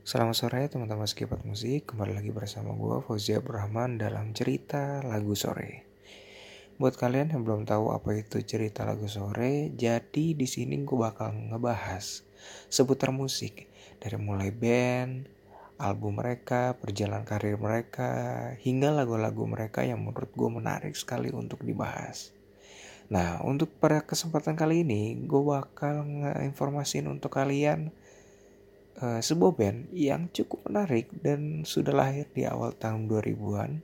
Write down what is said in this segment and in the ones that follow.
Selamat sore teman-teman sekipat musik. Kembali lagi bersama gue Fauzi Abrahman dalam cerita lagu sore. Buat kalian yang belum tahu apa itu cerita lagu sore Jadi di sini gue bakal ngebahas seputar musik. Dari mulai band, album mereka, perjalanan karir mereka Hingga lagu-lagu mereka yang menurut gue menarik sekali untuk dibahas. Nah, untuk pada kesempatan kali ini, gue bakal ngeinformasin untuk kalian uh, sebuah band yang cukup menarik dan sudah lahir di awal tahun 2000-an,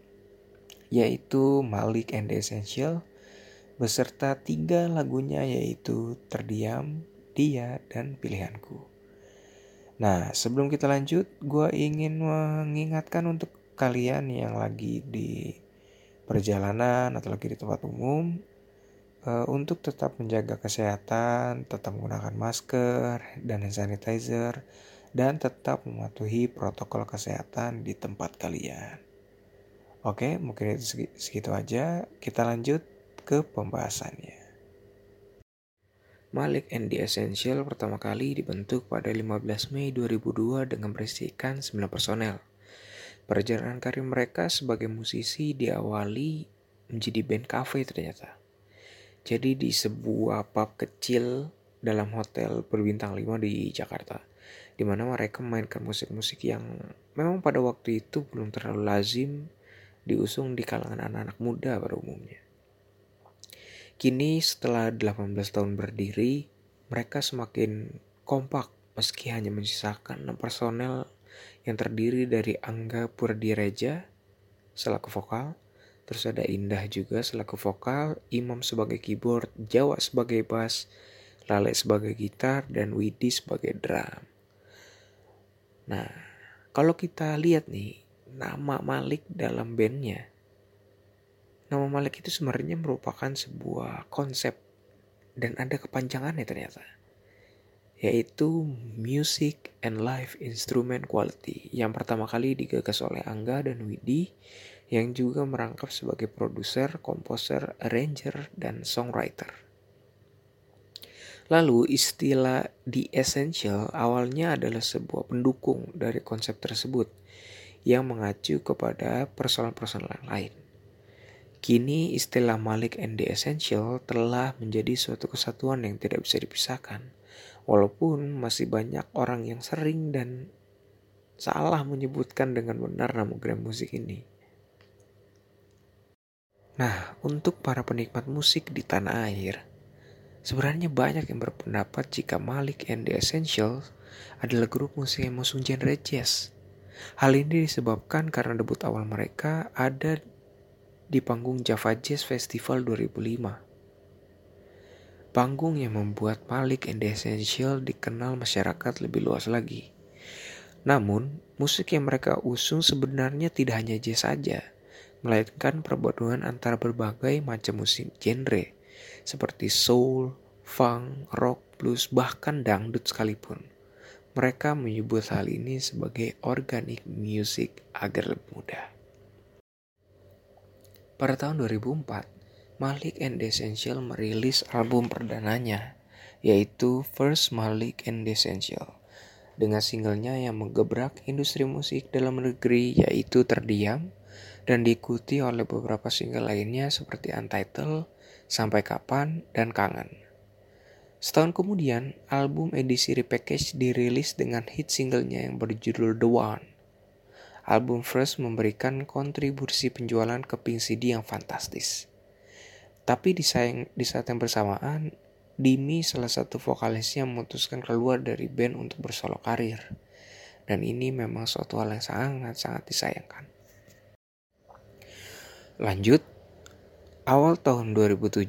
yaitu Malik and the Essential, beserta tiga lagunya yaitu Terdiam, Dia, dan Pilihanku. Nah, sebelum kita lanjut, gue ingin mengingatkan untuk kalian yang lagi di perjalanan atau lagi di tempat umum, uh, untuk tetap menjaga kesehatan, tetap menggunakan masker dan hand sanitizer, dan tetap mematuhi protokol kesehatan di tempat kalian. Oke, mungkin itu segitu aja. Kita lanjut ke pembahasannya. Malik and the Essential pertama kali dibentuk pada 15 Mei 2002 dengan berisikan 9 personel. Perjalanan karir mereka sebagai musisi diawali menjadi band cafe ternyata. Jadi di sebuah pub kecil dalam hotel berbintang 5 di Jakarta. Di mana mereka memainkan musik-musik yang memang pada waktu itu belum terlalu lazim diusung di kalangan anak-anak muda pada umumnya. Kini setelah 18 tahun berdiri, mereka semakin kompak meski hanya menyisakan 6 personel yang terdiri dari Angga Purdireja selaku vokal, Terus ada Indah juga selaku vokal, Imam sebagai keyboard, Jawa sebagai bass, Lale sebagai gitar, dan Widi sebagai drum. Nah, kalau kita lihat nih, nama Malik dalam bandnya, nama Malik itu sebenarnya merupakan sebuah konsep dan ada kepanjangannya ternyata yaitu Music and Live Instrument Quality yang pertama kali digagas oleh Angga dan Widi yang juga merangkap sebagai produser, komposer, arranger, dan songwriter. Lalu istilah The Essential awalnya adalah sebuah pendukung dari konsep tersebut yang mengacu kepada persoalan-persoalan lain. Kini istilah Malik and the Essential telah menjadi suatu kesatuan yang tidak bisa dipisahkan. Walaupun masih banyak orang yang sering dan salah menyebutkan dengan benar nama grand musik ini. Nah, untuk para penikmat musik di tanah air, sebenarnya banyak yang berpendapat jika Malik and the Essentials adalah grup musik yang mengusung genre jazz. Hal ini disebabkan karena debut awal mereka ada di panggung Java Jazz Festival 2005. Panggung yang membuat Malik and the Essential dikenal masyarakat lebih luas lagi. Namun, musik yang mereka usung sebenarnya tidak hanya jazz saja, melainkan perpaduan antara berbagai macam musik genre seperti soul, funk, rock, blues, bahkan dangdut sekalipun. Mereka menyebut hal ini sebagai organic music agar lebih mudah. Pada tahun 2004, Malik and the Essential merilis album perdananya, yaitu First Malik and the Essential, dengan singlenya yang menggebrak industri musik dalam negeri yaitu Terdiam, dan diikuti oleh beberapa single lainnya seperti Untitled, Sampai Kapan, dan Kangen. Setahun kemudian, album edisi repackage dirilis dengan hit singlenya yang berjudul The One. Album First memberikan kontribusi penjualan ke Pink CD yang fantastis. Tapi di, di saat yang bersamaan, Dimi salah satu vokalisnya memutuskan keluar dari band untuk bersolo karir. Dan ini memang suatu hal yang sangat-sangat disayangkan. Lanjut, awal tahun 2007,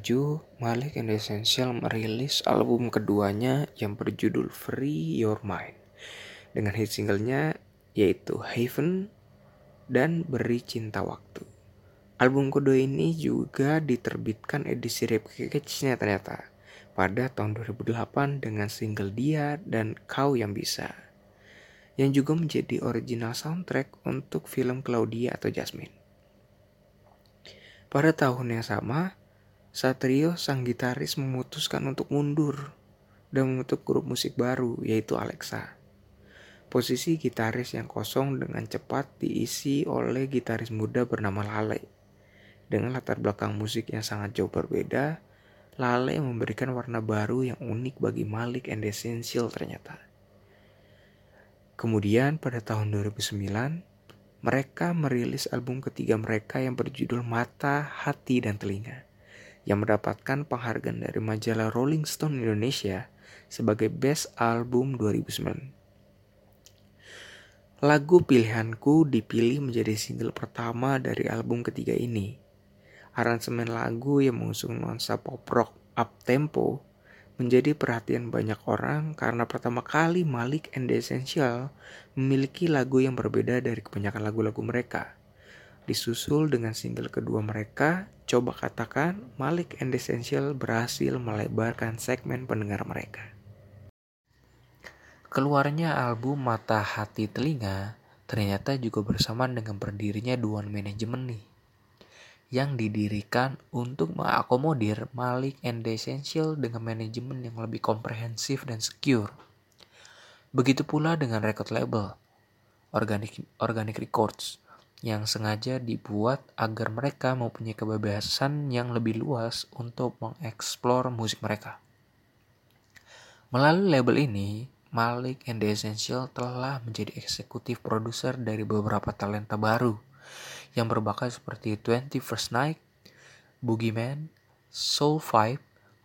Malik and Essential merilis album keduanya yang berjudul Free Your Mind dengan hit singlenya yaitu Heaven dan Beri Cinta Waktu. Album kedua ini juga diterbitkan edisi repackage-nya ternyata pada tahun 2008 dengan single Dia dan Kau Yang Bisa yang juga menjadi original soundtrack untuk film Claudia atau Jasmine. Pada tahun yang sama, Satrio sang gitaris memutuskan untuk mundur dan membentuk grup musik baru yaitu Alexa. Posisi gitaris yang kosong dengan cepat diisi oleh gitaris muda bernama Lale. Dengan latar belakang musik yang sangat jauh berbeda, Lale memberikan warna baru yang unik bagi Malik and Essential ternyata. Kemudian pada tahun 2009, mereka merilis album ketiga mereka yang berjudul Mata, Hati, dan Telinga yang mendapatkan penghargaan dari majalah Rolling Stone Indonesia sebagai Best Album 2009. Lagu pilihanku dipilih menjadi single pertama dari album ketiga ini. Aransemen lagu yang mengusung nuansa pop rock up tempo menjadi perhatian banyak orang karena pertama kali Malik and the Essential memiliki lagu yang berbeda dari kebanyakan lagu-lagu mereka. Disusul dengan single kedua mereka, coba katakan Malik and the Essential berhasil melebarkan segmen pendengar mereka. Keluarnya album Mata Hati Telinga ternyata juga bersamaan dengan berdirinya Duan Manajemen nih yang didirikan untuk mengakomodir Malik and Essential dengan manajemen yang lebih komprehensif dan secure. Begitu pula dengan record label, Organic, Organic Records, yang sengaja dibuat agar mereka mempunyai kebebasan yang lebih luas untuk mengeksplor musik mereka. Melalui label ini, Malik and the Essential telah menjadi eksekutif produser dari beberapa talenta baru yang berbakat seperti 21st Night, Boogeyman, Soul Five,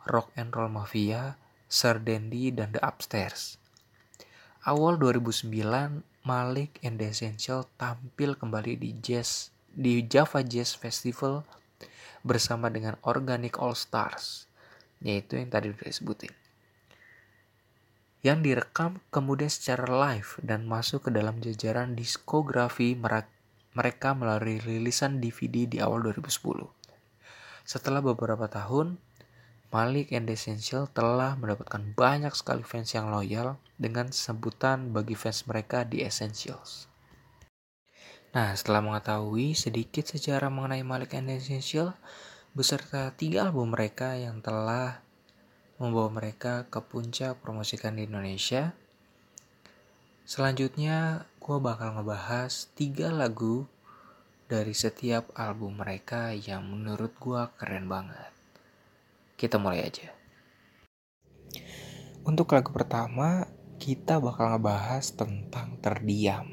Rock and Roll Mafia, Sir Dandy, dan The Upstairs. Awal 2009, Malik and the Essential tampil kembali di Jazz di Java Jazz Festival bersama dengan Organic All Stars, yaitu yang tadi udah disebutin yang direkam kemudian secara live dan masuk ke dalam jajaran diskografi mereka melalui rilisan DVD di awal 2010. Setelah beberapa tahun, Malik and Essential telah mendapatkan banyak sekali fans yang loyal dengan sebutan bagi fans mereka di Essentials. Nah, setelah mengetahui sedikit sejarah mengenai Malik and Essential beserta tiga album mereka yang telah membawa mereka ke puncak promosikan di Indonesia. Selanjutnya, gue bakal ngebahas tiga lagu dari setiap album mereka yang menurut gue keren banget. Kita mulai aja. Untuk lagu pertama, kita bakal ngebahas tentang Terdiam.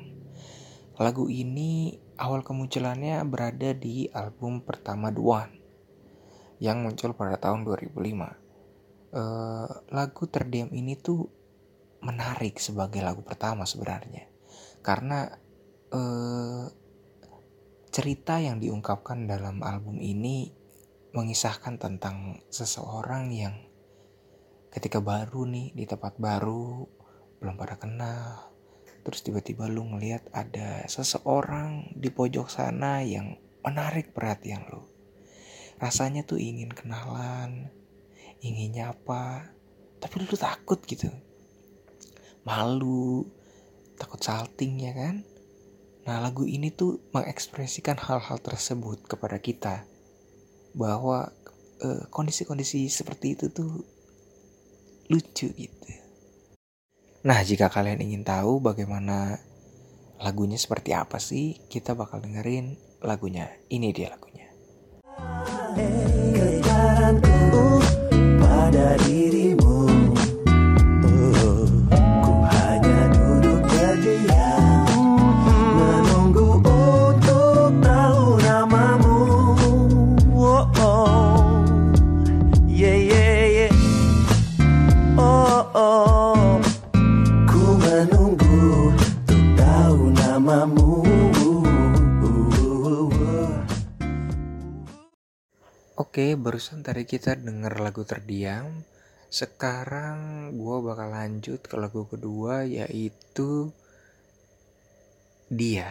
Lagu ini awal kemunculannya berada di album pertama Duan yang muncul pada tahun 2005 uh, lagu terdiam ini tuh menarik sebagai lagu pertama sebenarnya. Karena uh, cerita yang diungkapkan dalam album ini mengisahkan tentang seseorang yang ketika baru nih di tempat baru belum pada kenal terus tiba-tiba lu ngeliat ada seseorang di pojok sana yang menarik perhatian lu. Rasanya tuh ingin kenalan inginnya apa tapi lu takut gitu malu takut salting ya kan? Nah lagu ini tuh mengekspresikan hal-hal tersebut kepada kita bahwa kondisi kondisi-kondisi seperti itu tuh lucu gitu. Nah jika kalian ingin tahu bagaimana lagunya seperti apa sih kita bakal dengerin lagunya. Ini dia lagunya. Pada dirimu barusan tadi kita denger lagu terdiam. Sekarang gue bakal lanjut ke lagu kedua yaitu Dia.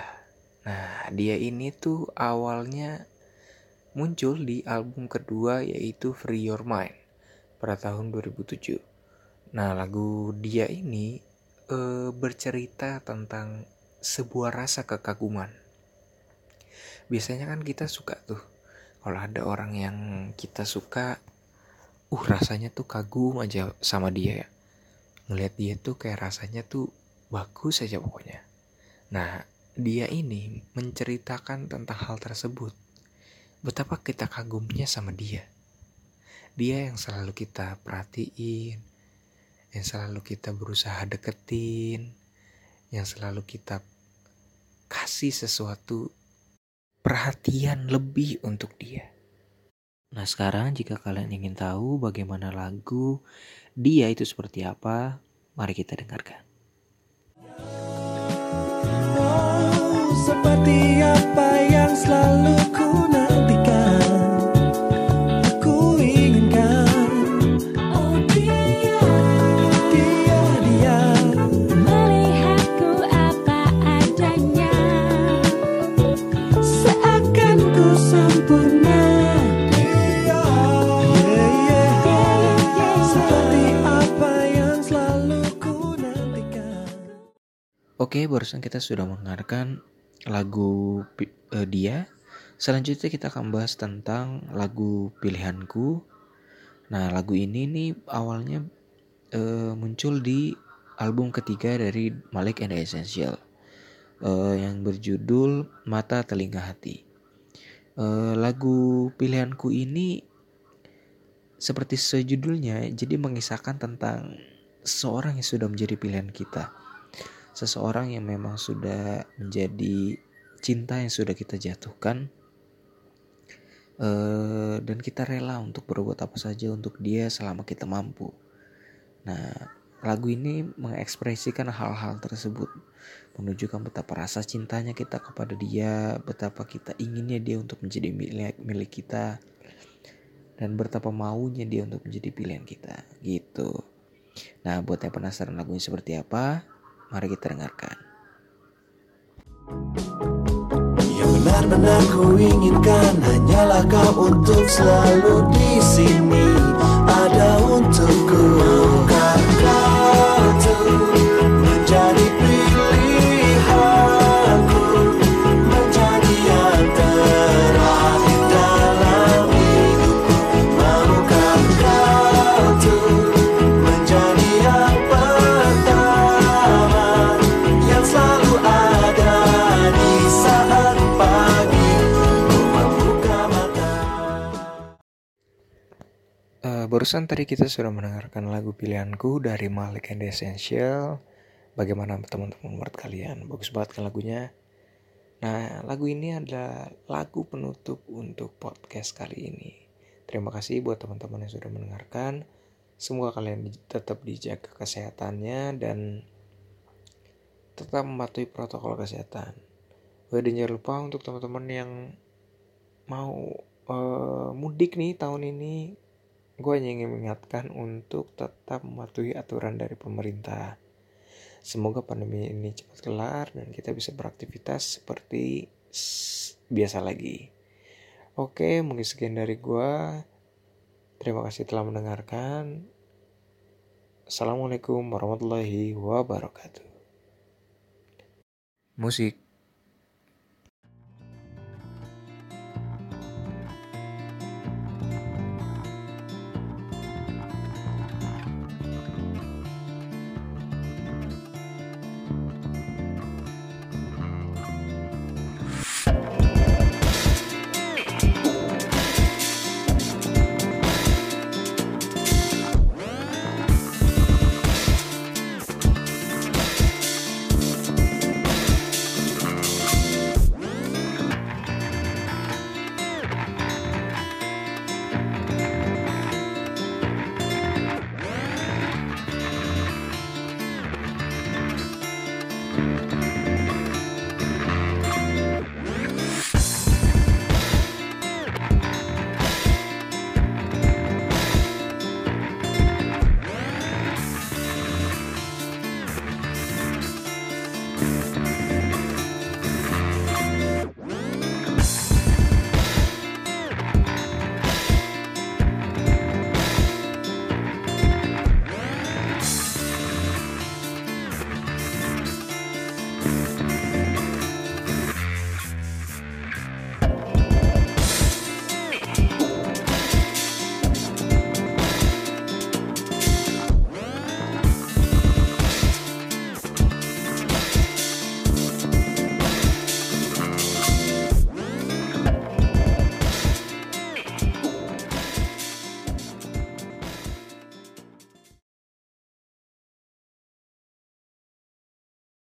Nah, dia ini tuh awalnya muncul di album kedua yaitu Free Your Mind pada tahun 2007. Nah, lagu Dia ini e, bercerita tentang sebuah rasa kekaguman. Biasanya kan kita suka tuh kalau ada orang yang kita suka uh rasanya tuh kagum aja sama dia ya ngelihat dia tuh kayak rasanya tuh bagus saja pokoknya. Nah, dia ini menceritakan tentang hal tersebut. Betapa kita kagumnya sama dia. Dia yang selalu kita perhatiin, yang selalu kita berusaha deketin, yang selalu kita kasih sesuatu perhatian lebih untuk dia. Nah sekarang jika kalian ingin tahu bagaimana lagu dia itu seperti apa, mari kita dengarkan. Oh, seperti apa yang selalu Oke, barusan kita sudah mendengarkan lagu eh, dia. Selanjutnya kita akan bahas tentang lagu pilihanku. Nah, lagu ini nih awalnya eh, muncul di album ketiga dari Malik and the Essential eh, yang berjudul Mata Telinga Hati. Eh, lagu pilihanku ini seperti sejudulnya, jadi mengisahkan tentang seseorang yang sudah menjadi pilihan kita seseorang yang memang sudah menjadi cinta yang sudah kita jatuhkan eh, dan kita rela untuk berbuat apa saja untuk dia selama kita mampu. Nah, lagu ini mengekspresikan hal-hal tersebut, menunjukkan betapa rasa cintanya kita kepada dia, betapa kita inginnya dia untuk menjadi milik, milik kita, dan betapa maunya dia untuk menjadi pilihan kita, gitu. Nah, buat yang penasaran lagunya seperti apa, mari kita dengarkan. Yang benar-benar ku inginkan hanyalah kau untuk selalu di sini ada untukku barusan tadi kita sudah mendengarkan lagu pilihanku dari Malik and Essential. Bagaimana teman-teman menurut kalian? Bagus banget kan lagunya? Nah, lagu ini adalah lagu penutup untuk podcast kali ini. Terima kasih buat teman-teman yang sudah mendengarkan. Semoga kalian tetap dijaga kesehatannya dan tetap mematuhi protokol kesehatan. Oh, dan jangan lupa untuk teman-teman yang mau eh, mudik nih tahun ini, gue hanya ingin mengingatkan untuk tetap mematuhi aturan dari pemerintah. Semoga pandemi ini cepat kelar dan kita bisa beraktivitas seperti biasa lagi. Oke, mungkin sekian dari gue. Terima kasih telah mendengarkan. Assalamualaikum warahmatullahi wabarakatuh. Musik.